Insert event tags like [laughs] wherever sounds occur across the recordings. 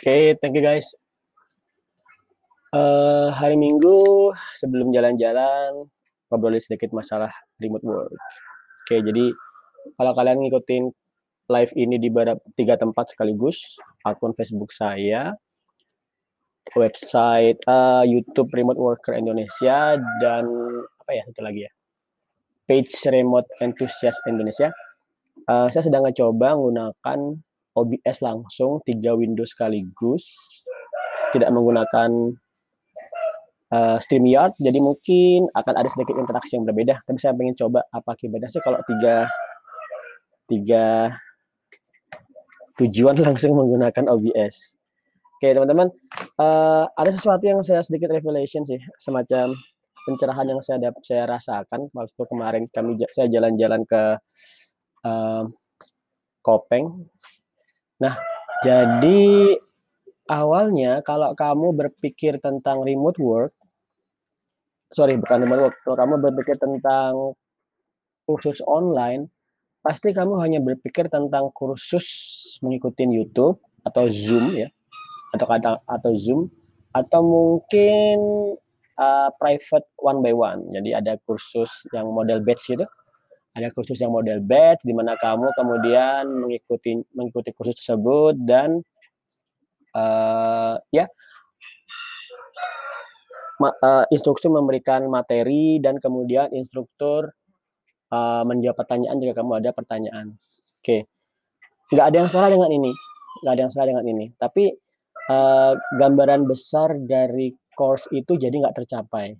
okay, thank you guys. Uh, hari Minggu sebelum jalan-jalan ngobrolin sedikit masalah remote work. Oke, okay, jadi kalau kalian ngikutin live ini di tiga tempat sekaligus, akun Facebook saya, website uh, YouTube Remote Worker Indonesia dan apa ya satu lagi ya page Remote Enthusiast Indonesia. Uh, saya sedang mencoba menggunakan OBS langsung tiga Windows sekaligus, tidak menggunakan uh, StreamYard, jadi mungkin akan ada sedikit interaksi yang berbeda. Tapi saya ingin coba apa akibatnya sih kalau tiga tiga tujuan [laughs] langsung menggunakan OBS. Oke teman-teman, uh, ada sesuatu yang saya sedikit revelation sih, semacam pencerahan yang saya dapat saya rasakan waktu kemarin kami saya jalan-jalan ke uh, Kopeng. Nah, jadi awalnya kalau kamu berpikir tentang remote work, sorry bukan remote work, kalau kamu berpikir tentang kursus online, pasti kamu hanya berpikir tentang kursus mengikuti YouTube atau Zoom ya atau kata atau Zoom atau mungkin uh, private one by one. Jadi ada kursus yang model batch gitu. Ada kursus yang model batch di mana kamu kemudian mengikuti mengikuti kursus tersebut dan uh, ya ma, uh, instruktur memberikan materi dan kemudian instruktur uh, menjawab pertanyaan jika kamu ada pertanyaan. Oke, okay. nggak ada yang salah dengan ini, nggak ada yang salah dengan ini. Tapi uh, gambaran besar dari course itu jadi nggak tercapai.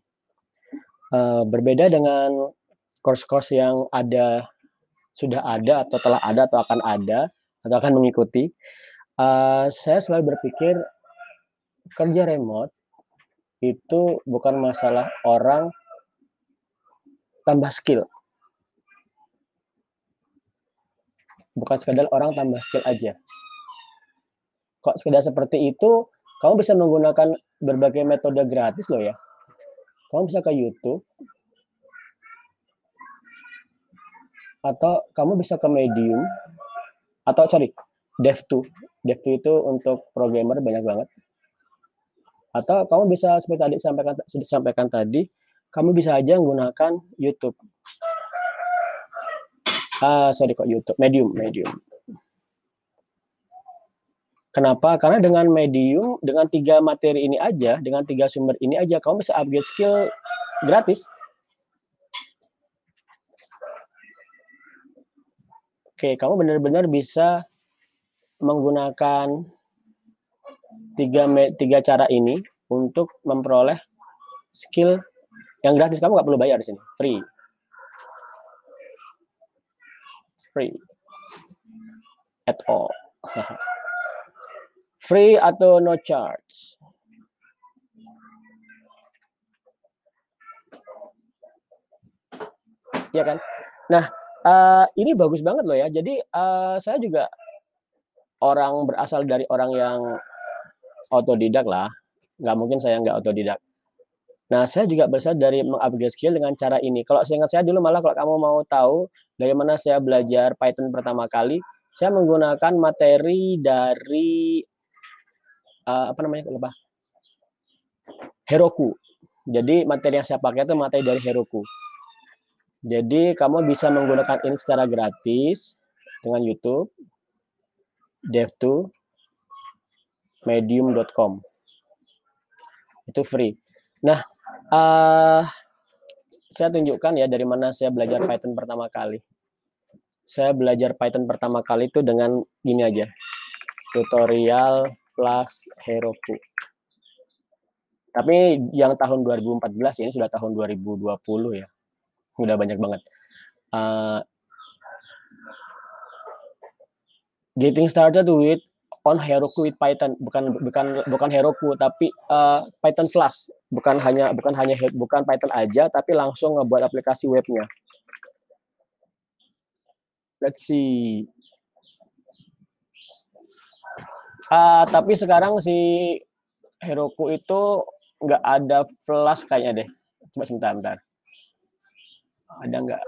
Uh, berbeda dengan course-course yang ada sudah ada atau telah ada atau akan ada atau akan mengikuti, uh, saya selalu berpikir kerja remote itu bukan masalah orang tambah skill. Bukan sekadar orang tambah skill aja kok sekedar seperti itu kamu bisa menggunakan berbagai metode gratis loh ya kamu bisa ke YouTube atau kamu bisa ke Medium atau sorry Dev2 Dev2 itu untuk programmer banyak banget. Atau kamu bisa seperti tadi sampaikan sampaikan tadi kamu bisa aja menggunakan YouTube. Ah sorry kok YouTube. Medium Medium. Kenapa? Karena dengan medium, dengan tiga materi ini aja, dengan tiga sumber ini aja, kamu bisa upgrade skill gratis. Oke, kamu benar-benar bisa menggunakan tiga tiga cara ini untuk memperoleh skill yang gratis. Kamu nggak perlu bayar di sini, free. Free. At all. [laughs] Free atau no charge? Ya kan? Nah, uh, ini bagus banget loh ya. Jadi uh, saya juga orang berasal dari orang yang otodidak lah. Nggak mungkin saya nggak otodidak. Nah, saya juga berasal dari mengupgrade skill dengan cara ini. Kalau saya ingat saya dulu malah kalau kamu mau tahu dari mana saya belajar Python pertama kali, saya menggunakan materi dari uh, apa namanya lupa Heroku. Jadi materi yang saya pakai itu materi dari Heroku. Jadi kamu bisa menggunakan ini secara gratis dengan YouTube, dev2, medium.com. Itu free. Nah, uh, saya tunjukkan ya dari mana saya belajar Python pertama kali. Saya belajar Python pertama kali itu dengan gini aja. Tutorial plus Heroku. Tapi yang tahun 2014 ini sudah tahun 2020 ya. Sudah banyak banget. Uh, getting started with on Heroku with Python bukan bukan bukan Heroku tapi uh, Python Flash bukan hanya bukan hanya bukan Python aja tapi langsung ngebuat aplikasi webnya. Let's see. Uh, tapi sekarang si Heroku itu nggak ada flash kayaknya deh. Coba sebentar, bentar. Ada nggak?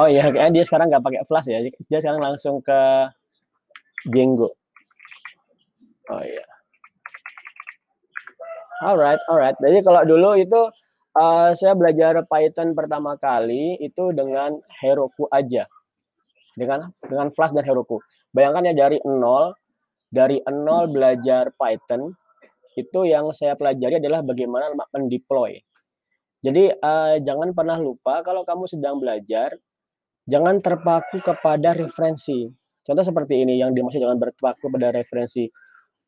Oh iya, kayaknya dia sekarang nggak pakai flash ya. Dia sekarang langsung ke Django. Oh iya. Alright alright. Jadi kalau dulu itu, eee, saya belajar Python pertama kali itu dengan Heroku aja. Dengan dengan Flask dan Heroku. Bayangkan ya dari nol, dari nol belajar Python, itu yang saya pelajari adalah bagaimana ma mendeploy. Jadi, eee, jangan pernah lupa kalau kamu sedang belajar, jangan terpaku kepada referensi. Contoh seperti ini yang dimaksud dengan berpaku pada referensi,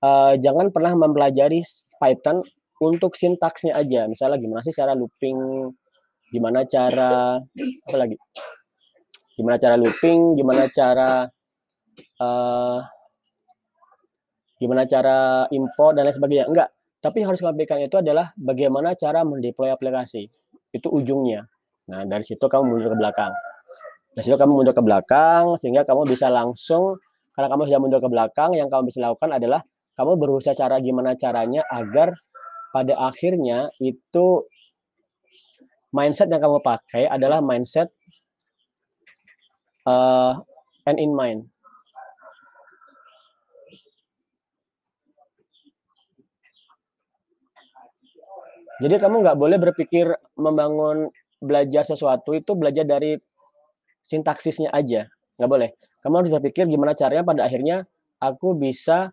eee, jangan pernah mempelajari Python untuk sintaksnya aja, misalnya gimana sih cara looping, gimana cara apa lagi, gimana cara looping, gimana cara, eee gimana cara import dan lain sebagainya, enggak. Tapi yang harus kamu pikirkan itu adalah bagaimana cara mendeploy aplikasi, itu ujungnya. Nah, dari situ kamu mundur ke belakang. Dari situ kamu mundur ke belakang, sehingga kamu bisa langsung karena kamu sudah mundur ke belakang, yang kamu bisa lakukan adalah kamu berusaha cara gimana caranya agar pada akhirnya itu mindset yang kamu pakai adalah mindset eee, end in mind. Jadi kamu nggak boleh berpikir membangun belajar sesuatu itu belajar dari sintaksisnya aja, nggak boleh. Kamu harus berpikir gimana caranya pada akhirnya aku bisa,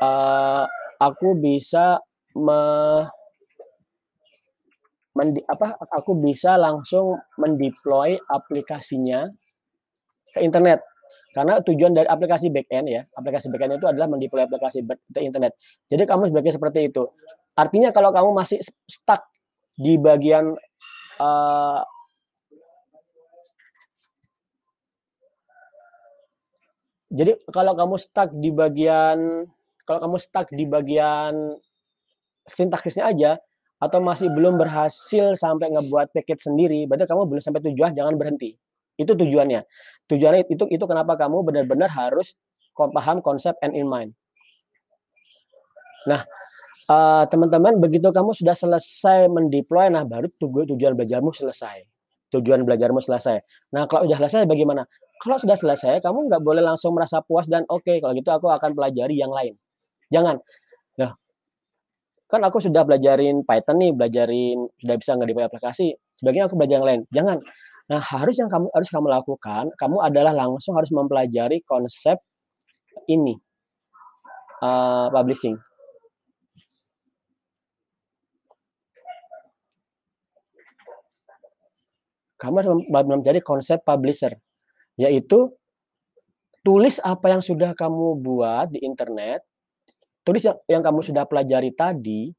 eee, aku bisa me mendi apa, aku bisa langsung mendeploy aplikasinya ke internet. Karena tujuan dari aplikasi backend ya, aplikasi backend itu adalah mendeploy aplikasi internet. Jadi kamu berpikir seperti itu. Artinya kalau kamu masih stuck di bagian, eee jadi kalau kamu stuck di bagian kalau kamu stuck di bagian sintaksisnya aja, atau masih belum berhasil sampai ngebuat package sendiri, berarti kamu belum sampai tujuan, jangan berhenti. Itu tujuannya. Tujuannya itu itu kenapa kamu benar-benar harus paham konsep end in mind. Nah, eee, teman-teman begitu kamu sudah selesai mendeploy, nah baru tujuan belajarmu selesai. Tujuan belajarmu selesai. Nah, kalau udah selesai bagaimana? Kalau sudah selesai, kamu nggak boleh langsung merasa puas dan, "Oke, kalau gitu aku akan pelajari yang lain." Jangan. Lah, kan aku sudah belajarin Python nih, belajarin sudah bisa nge-deploy aplikasi, sebaiknya aku belajar yang lain, jangan. Nah, harus yang kamu harus kamu lakukan, kamu adalah langsung harus mempelajari konsep ini, eee, publishing. Kamu harus mem mempelajari konsep publisher, yaitu tulis apa yang sudah kamu buat di internet, tulis yang yang kamu sudah pelajari tadi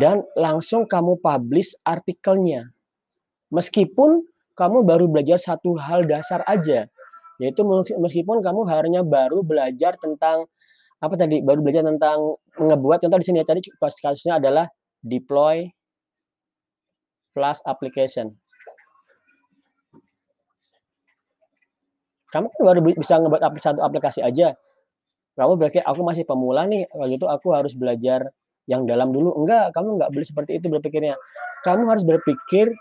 dan langsung kamu publish artikelnya. Meskipun kamu baru belajar satu hal dasar aja, yaitu meski meskipun kamu hanya baru belajar tentang apa tadi, baru belajar tentang ngebuat contoh di sini ya, tadi kasusnya adalah deploy Flask application. Kamu kan baru bi bisa ngebuat satu aplikasi aja. Kamu berpikir, "Aku masih pemula nih, kalau gitu aku harus belajar yang dalam dulu." Enggak, kamu nggak boleh seperti itu berpikirnya. Kamu harus berpikir,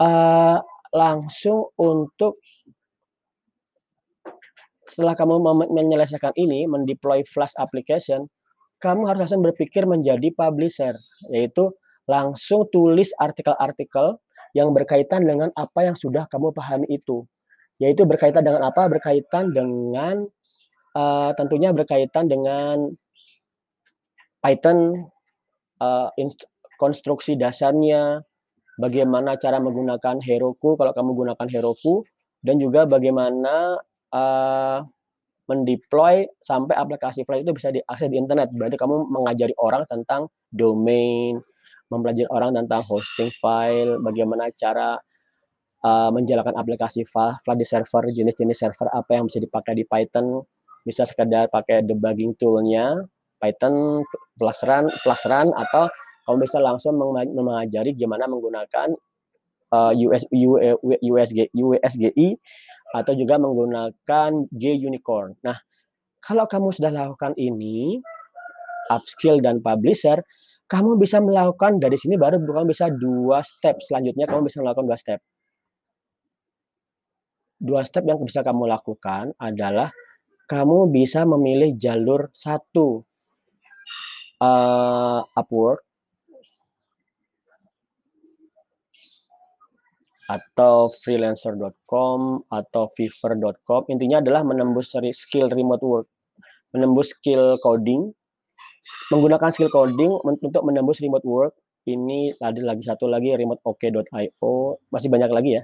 eee, langsung untuk setelah kamu menyelesaikan ini, mendeploy Flask application, kamu harus langsung berpikir menjadi publisher, yaitu langsung tulis artikel-artikel yang berkaitan dengan apa yang sudah kamu pahami itu. Yaitu berkaitan dengan apa? Berkaitan dengan, eee, tentunya berkaitan dengan Python, inst konstruksi dasarnya, bagaimana cara menggunakan Heroku kalau kamu gunakan Heroku, dan juga bagaimana, eee, mendeploy sampai aplikasi Flask itu bisa diakses di internet. Berarti kamu mengajari orang tentang domain, mempelajari orang tentang hosting file, bagaimana cara, eee, menjalankan aplikasi fa Flask di server, jenis-jenis server apa yang bisa dipakai di Python, bisa sekedar pakai debugging tool-nya, Python, Flask run Flask run, atau kamu bisa langsung mengajari gimana menggunakan, eee, US USG UWSGI atau juga menggunakan JUnicorn. Nah, kalau kamu sudah lakukan ini, upskill dan publisher, kamu bisa melakukan dari sini baru kamu bisa 2 step selanjutnya kamu bisa melakukan 2 step. 2 step yang bisa kamu lakukan adalah kamu bisa memilih jalur 1 uh, Upwork atau freelancer.com atau fiverr.com intinya adalah menembus skill remote work. Menembus skill coding. Menggunakan skill coding untuk menembus remote work. Ini ada lagi satu lagi remoteok.io masih banyak lagi ya?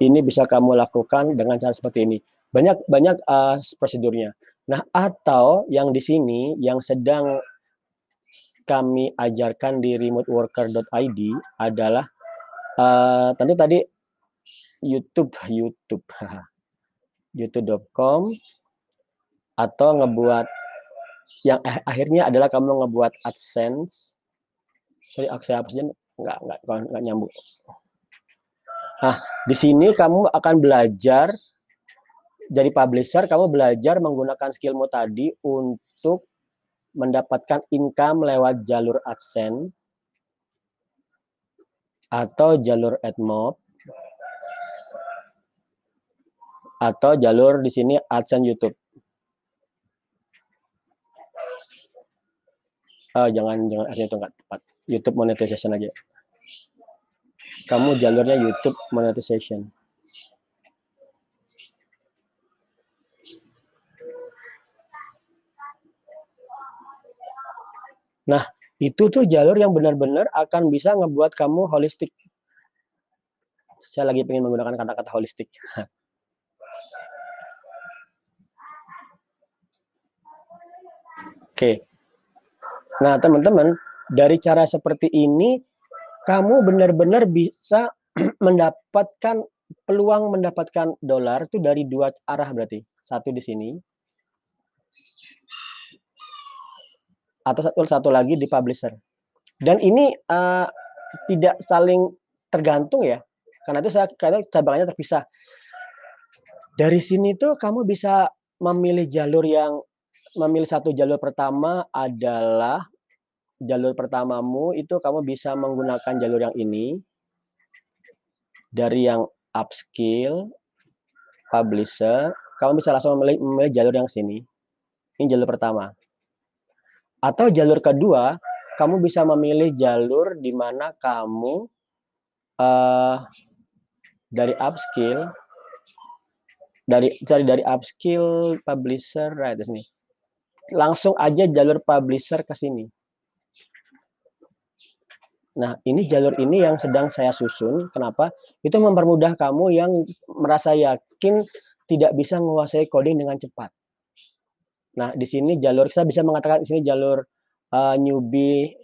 Ini bisa kamu lakukan dengan cara seperti ini. Banyak banyak uh, prosedurnya. Nah atau yang di sini yang sedang kami ajarkan di remoteworker.id adalah uh, tentu tadi YouTube YouTube. [laughs] Youtube.com atau ngebuat yang eh, akhirnya adalah kamu ngebuat AdSense. Sorry aksi apa saja nggak nggak nggak nyambung. Nah di sini kamu akan belajar dari publisher kamu belajar menggunakan skillmu tadi untuk mendapatkan income lewat jalur AdSense atau jalur AdMob atau jalur di sini AdSense YouTube. Oh, jangan jangan AdSense itu nggak tepat. YouTube monetization aja. Kamu jalurnya YouTube monetization. Nah, itu tuh jalur yang benar-benar akan bisa ngebuat kamu holistik. Saya lagi pengen menggunakan kata-kata holistik. Oke. Nah, teman-teman, dari cara seperti ini kamu benar-benar bisa [clears throat] mendapatkan peluang mendapatkan dolar itu dari dua arah berarti. Satu di sini, atau satu, satu lagi di publisher. Dan ini uh, tidak saling tergantung ya, karena itu saya karena cabangannya terpisah. Dari sini tuh kamu bisa memilih jalur yang memilih satu jalur pertama adalah jalur pertamamu itu kamu bisa menggunakan jalur yang ini dari yang upskill publisher kamu bisa langsung memilih, memilih jalur yang sini ini jalur pertama atau jalur kedua, kamu bisa memilih jalur di mana kamu uh, dari upskill dari cari dari upskill publisher right di sini. Langsung aja jalur publisher ke sini. Nah, ini jalur ini yang sedang saya susun. Kenapa? Itu mempermudah kamu yang merasa yakin tidak bisa menguasai coding dengan cepat. Nah, di sini jalur saya bisa mengatakan di sini jalur uh, newbie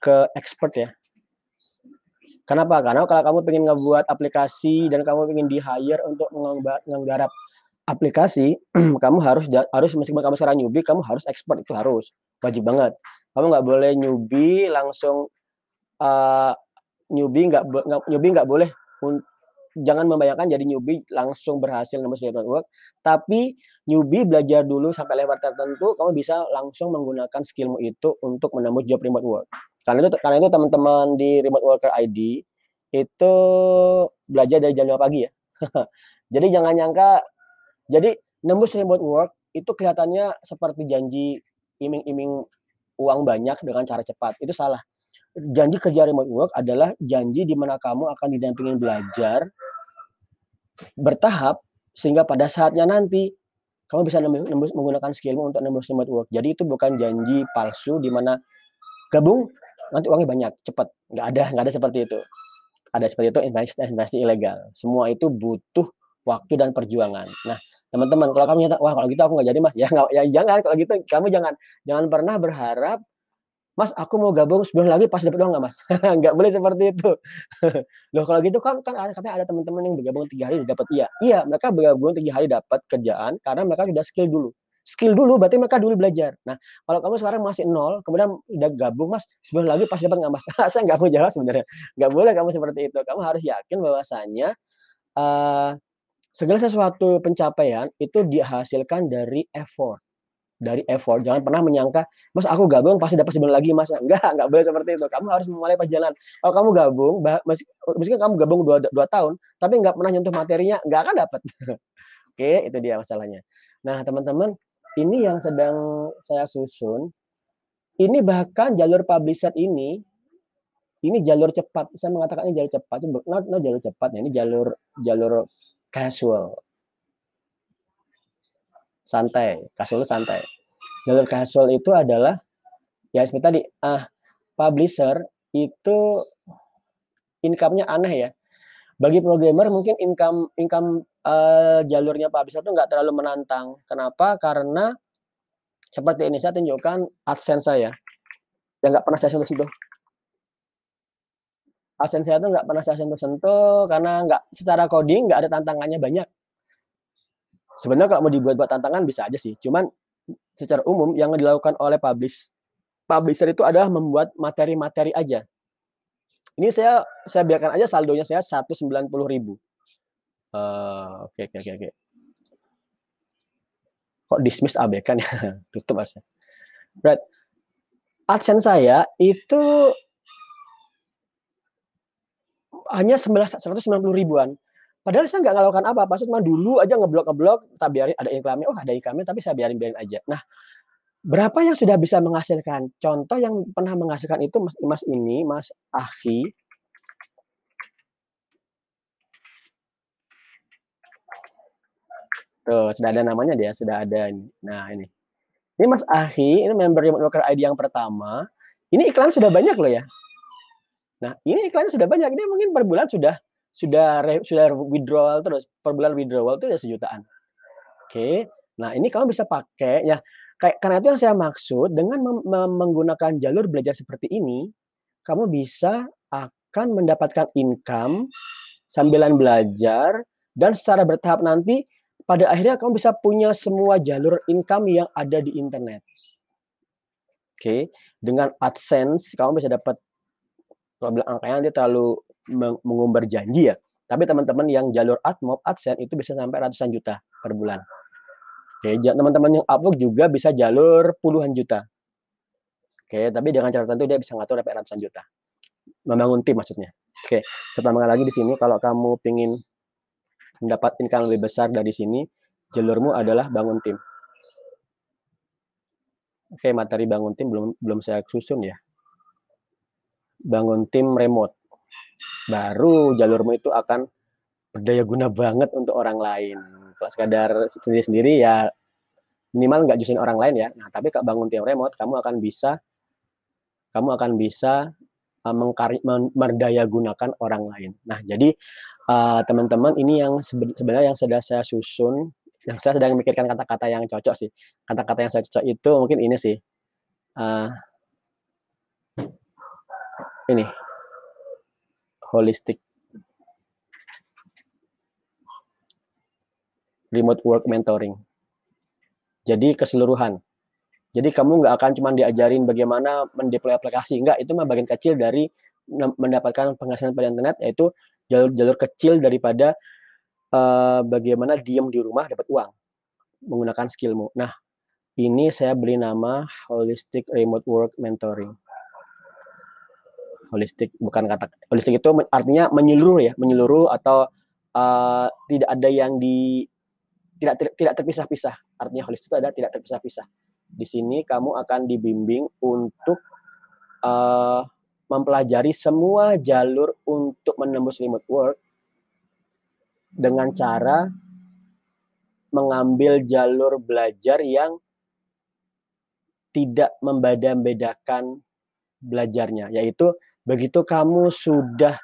ke expert ya. Kenapa? Karena kalau kamu ingin ngebuat aplikasi dan kamu ingin di hire untuk menggarap aplikasi, [clears throat] kamu harus harus meskipun kamu sekarang newbie, kamu harus expert itu harus wajib banget. Kamu nggak boleh newbie langsung uh, newbie nggak newbie nggak boleh jangan membayangkan jadi newbie langsung berhasil nembus job network, tapi newbie belajar dulu sampai level tertentu, kamu bisa langsung menggunakan skillmu itu untuk menembus job remote work. Karena itu karena itu teman-teman di Remote Worker ID itu belajar dari jam 5 pagi ya. [laughs] jadi jangan nyangka jadi nembus remote work itu kelihatannya seperti janji iming-iming uang banyak dengan cara cepat. Itu salah janji kerja remote work adalah janji di mana kamu akan didampingin belajar bertahap sehingga pada saatnya nanti kamu bisa nembus, menggunakan skillmu untuk nembus remote work. Jadi itu bukan janji palsu di mana gabung nanti uangnya banyak cepat. Nggak ada nggak ada seperti itu. Ada seperti itu investasi investasi ilegal. Semua itu butuh waktu dan perjuangan. Nah teman-teman kalau kamu nyata wah kalau gitu aku nggak jadi mas. [laughs] Ya nggak ya jangan. Kalau gitu kamu jangan jangan pernah berharap Mas, aku mau gabung sebulan lagi pas dapat uang nggak, Mas? [laughs] nggak boleh seperti itu. [laughs] Loh, kalau gitu kan kan ada katanya ada teman-teman yang bergabung tiga hari dapat iya. Iya, mereka bergabung tiga hari dapat kerjaan karena mereka sudah skill dulu. Skill dulu berarti mereka dulu belajar. Nah, kalau kamu sekarang masih nol, kemudian udah gabung, Mas, sebulan lagi pas dapat nggak, Mas? [laughs] Saya nggak mau jawab sebenarnya. Nggak boleh kamu seperti itu. Kamu harus yakin bahwasanya uh, segala sesuatu pencapaian itu dihasilkan dari effort dari effort. Jangan pernah menyangka, Mas aku gabung pasti dapat sebulan lagi Mas. [laughs] Enggak, enggak boleh seperti itu. Kamu harus memulai perjalanan. Kalau kamu gabung, meskipun kamu gabung dua, dua tahun, tapi enggak pernah nyentuh materinya, enggak akan dapat. [laughs] Oke, itu dia masalahnya. Nah, teman-teman, ini yang sedang saya susun. Ini bahkan jalur publisher ini, ini jalur cepat. Saya mengatakan ini jalur cepat, not, not jalur cepat, ya, ini jalur jalur casual. Santai, casual santai. Jalur casual itu adalah ya seperti tadi, ah publisher itu income-nya aneh ya. Bagi programmer mungkin income income uh, jalurnya publisher itu nggak terlalu menantang. Kenapa? Karena seperti ini saya tunjukkan AdSense saya yang nggak pernah saya sentuh-sentuh. AdSense saya itu nggak pernah saya sentuh-sentuh karena nggak secara coding nggak ada tantangannya banyak. Sebenarnya kalau mau dibuat buat tantangan bisa aja sih. Cuman secara umum yang dilakukan oleh publish publisher itu adalah membuat materi-materi aja. Ini saya saya biarkan aja saldonya saya 190.000. Uh, oke oke oke oke. Kok dismiss ABK kan ya? Tutup harusnya. Right. AdSense saya itu hanya 190 ribuan. Padahal saya nggak melakukan apa-apa, cuma dulu aja ngeblok-ngeblok, tak biarin ada iklannya, oh ada iklannya, tapi saya biarin-biarin aja. Nah, berapa yang sudah bisa menghasilkan? Contoh yang pernah menghasilkan itu Mas, mas ini, Mas Ahi. Tuh, sudah ada namanya dia, sudah ada ini. Nah, ini. Ini Mas Ahi, ini member Remote Worker ID yang pertama. Ini iklan sudah banyak loh ya. Nah, ini iklan sudah banyak. Ini mungkin per bulan sudah sudah sudah withdrawal terus per bulan withdrawal itu ya sejutaan. Oke. Nah, ini kamu bisa pakai ya kayak karena itu yang saya maksud dengan menggunakan jalur belajar seperti ini, kamu bisa akan mendapatkan income sambilan belajar dan secara bertahap nanti pada akhirnya kamu bisa punya semua jalur income yang ada di internet. Oke, dengan AdSense kamu bisa dapat kalau bilang angkanya dia terlalu mengumbar janji ya. Tapi teman-teman yang jalur AdMob, AdSense itu bisa sampai ratusan juta per bulan. Oke, teman-teman yang Upwork juga bisa jalur puluhan juta. Oke, tapi dengan cara tertentu dia bisa ngatur sampai ratusan juta. Membangun tim maksudnya. Oke, pertama lagi di sini kalau kamu ingin mendapat income lebih besar dari sini, jalurmu adalah bangun tim. Oke, materi bangun tim belum belum saya susun ya. Bangun tim remote baru jalurmu itu akan berdaya guna banget untuk orang lain. Kalau sekadar sendiri-sendiri ya minimal nggak jusin orang lain ya. Nah, tapi kalau bangun tim remote, kamu akan bisa kamu akan bisa uh, mengkari, merdaya gunakan orang lain. Nah, jadi uh, teman-teman ini yang sebenarnya yang sudah saya susun, yang saya sedang memikirkan kata-kata yang cocok sih. Kata-kata yang saya cocok itu mungkin ini sih. Uh, ini holistic remote work mentoring. Jadi keseluruhan. Jadi kamu nggak akan cuma diajarin bagaimana mendeploy aplikasi, enggak, itu mah bagian kecil dari mendapatkan penghasilan pada internet, yaitu jalur-jalur kecil daripada uh, bagaimana diem di rumah dapat uang menggunakan skillmu. Nah, ini saya beri nama Holistic Remote Work Mentoring holistik bukan kata holistik itu artinya menyeluruh ya menyeluruh atau uh, tidak ada yang di tidak tidak terpisah-pisah. Artinya holistik itu ada tidak terpisah-pisah. Di sini kamu akan dibimbing untuk uh, mempelajari semua jalur untuk menembus remote work dengan cara mengambil jalur belajar yang tidak membeda-bedakan belajarnya, yaitu Begitu kamu sudah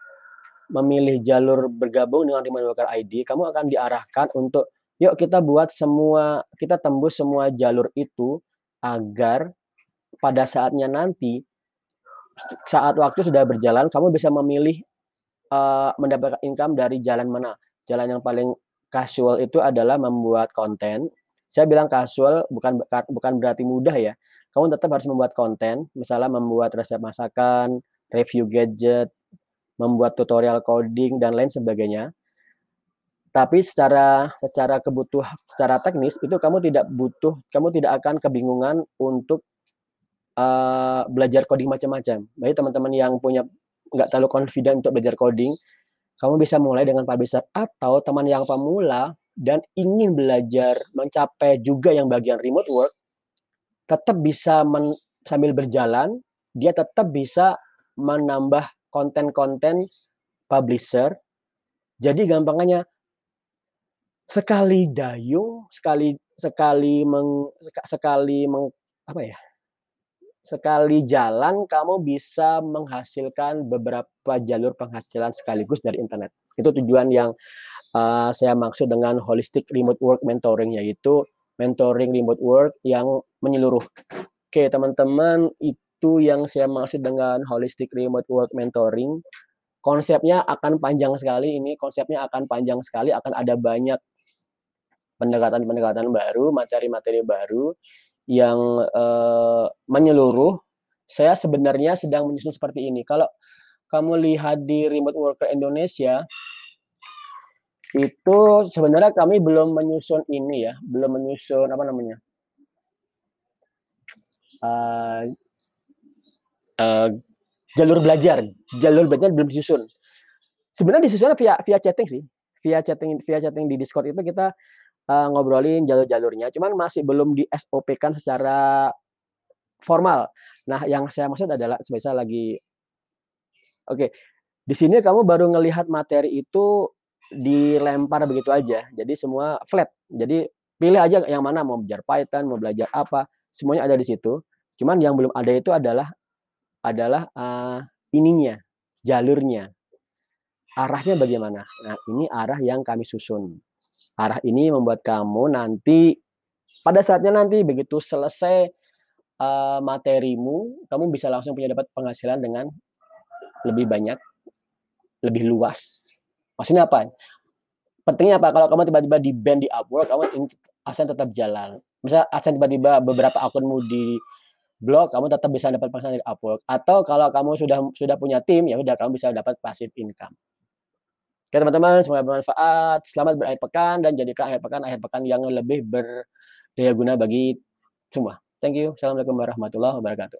memilih jalur bergabung dengan Remote Worker ID, kamu akan diarahkan untuk yuk kita buat semua, kita tembus semua jalur itu agar pada saatnya nanti saat waktu sudah berjalan, kamu bisa memilih uh, mendapatkan income dari jalan mana. Jalan yang paling casual itu adalah membuat konten. Saya bilang casual bukan bukan berarti mudah ya. Kamu tetap harus membuat konten, misalnya membuat resep masakan, review gadget, membuat tutorial coding dan lain sebagainya. Tapi secara secara kebutuhan secara teknis itu kamu tidak butuh, kamu tidak akan kebingungan untuk uh, belajar coding macam-macam. Bagi teman-teman yang punya nggak terlalu confident untuk belajar coding, kamu bisa mulai dengan publisher atau teman yang pemula dan ingin belajar mencapai juga yang bagian remote work, tetap bisa men, sambil berjalan, dia tetap bisa menambah konten-konten publisher. Jadi gampangannya sekali dayung, sekali sekali meng, sekali meng, apa ya? Sekali jalan kamu bisa menghasilkan beberapa jalur penghasilan sekaligus dari internet. Itu tujuan yang uh, saya maksud dengan holistic remote work mentoring yaitu mentoring remote work yang menyeluruh. Oke, teman-teman, itu yang saya maksud dengan holistic remote work mentoring. Konsepnya akan panjang sekali ini, konsepnya akan panjang sekali, akan ada banyak pendekatan-pendekatan baru, materi-materi baru yang uh, menyeluruh, saya sebenarnya sedang menyusun seperti ini. Kalau kamu lihat di Remote Worker Indonesia, itu sebenarnya kami belum menyusun ini ya, belum menyusun apa namanya, uh, uh, jalur belajar, jalur belajar belum disusun. Sebenarnya disusun via via chatting sih, via chatting via chatting di Discord itu kita uh, ngobrolin jalur-jalurnya, cuman masih belum di SOP-kan secara formal. Nah, yang saya maksud adalah sebenarnya lagi oke, okay, di sini kamu baru ngelihat materi itu dilempar begitu aja. Jadi semua flat. Jadi pilih aja yang mana mau belajar Python, mau belajar apa, semuanya ada di situ. Cuman yang belum ada itu adalah adalah uh, ininya, jalurnya. Arahnya bagaimana? Nah, ini arah yang kami susun. Arah ini membuat kamu nanti pada saatnya nanti begitu selesai uh, materimu, kamu bisa langsung punya dapat penghasilan dengan lebih banyak, lebih luas. Maksudnya apa? Pentingnya apa? Kalau kamu tiba-tiba di band di Upwork, kamu ingin tetap jalan. Misal asen tiba-tiba beberapa akunmu di blog, kamu tetap bisa dapat penghasilan dari Upwork. Atau kalau kamu sudah sudah punya tim, ya udah kamu bisa dapat passive income. Oke teman-teman, semoga bermanfaat. Selamat berakhir pekan dan jadikan akhir pekan akhir pekan yang lebih berdaya guna bagi semua. Thank you. Assalamualaikum warahmatullahi wabarakatuh.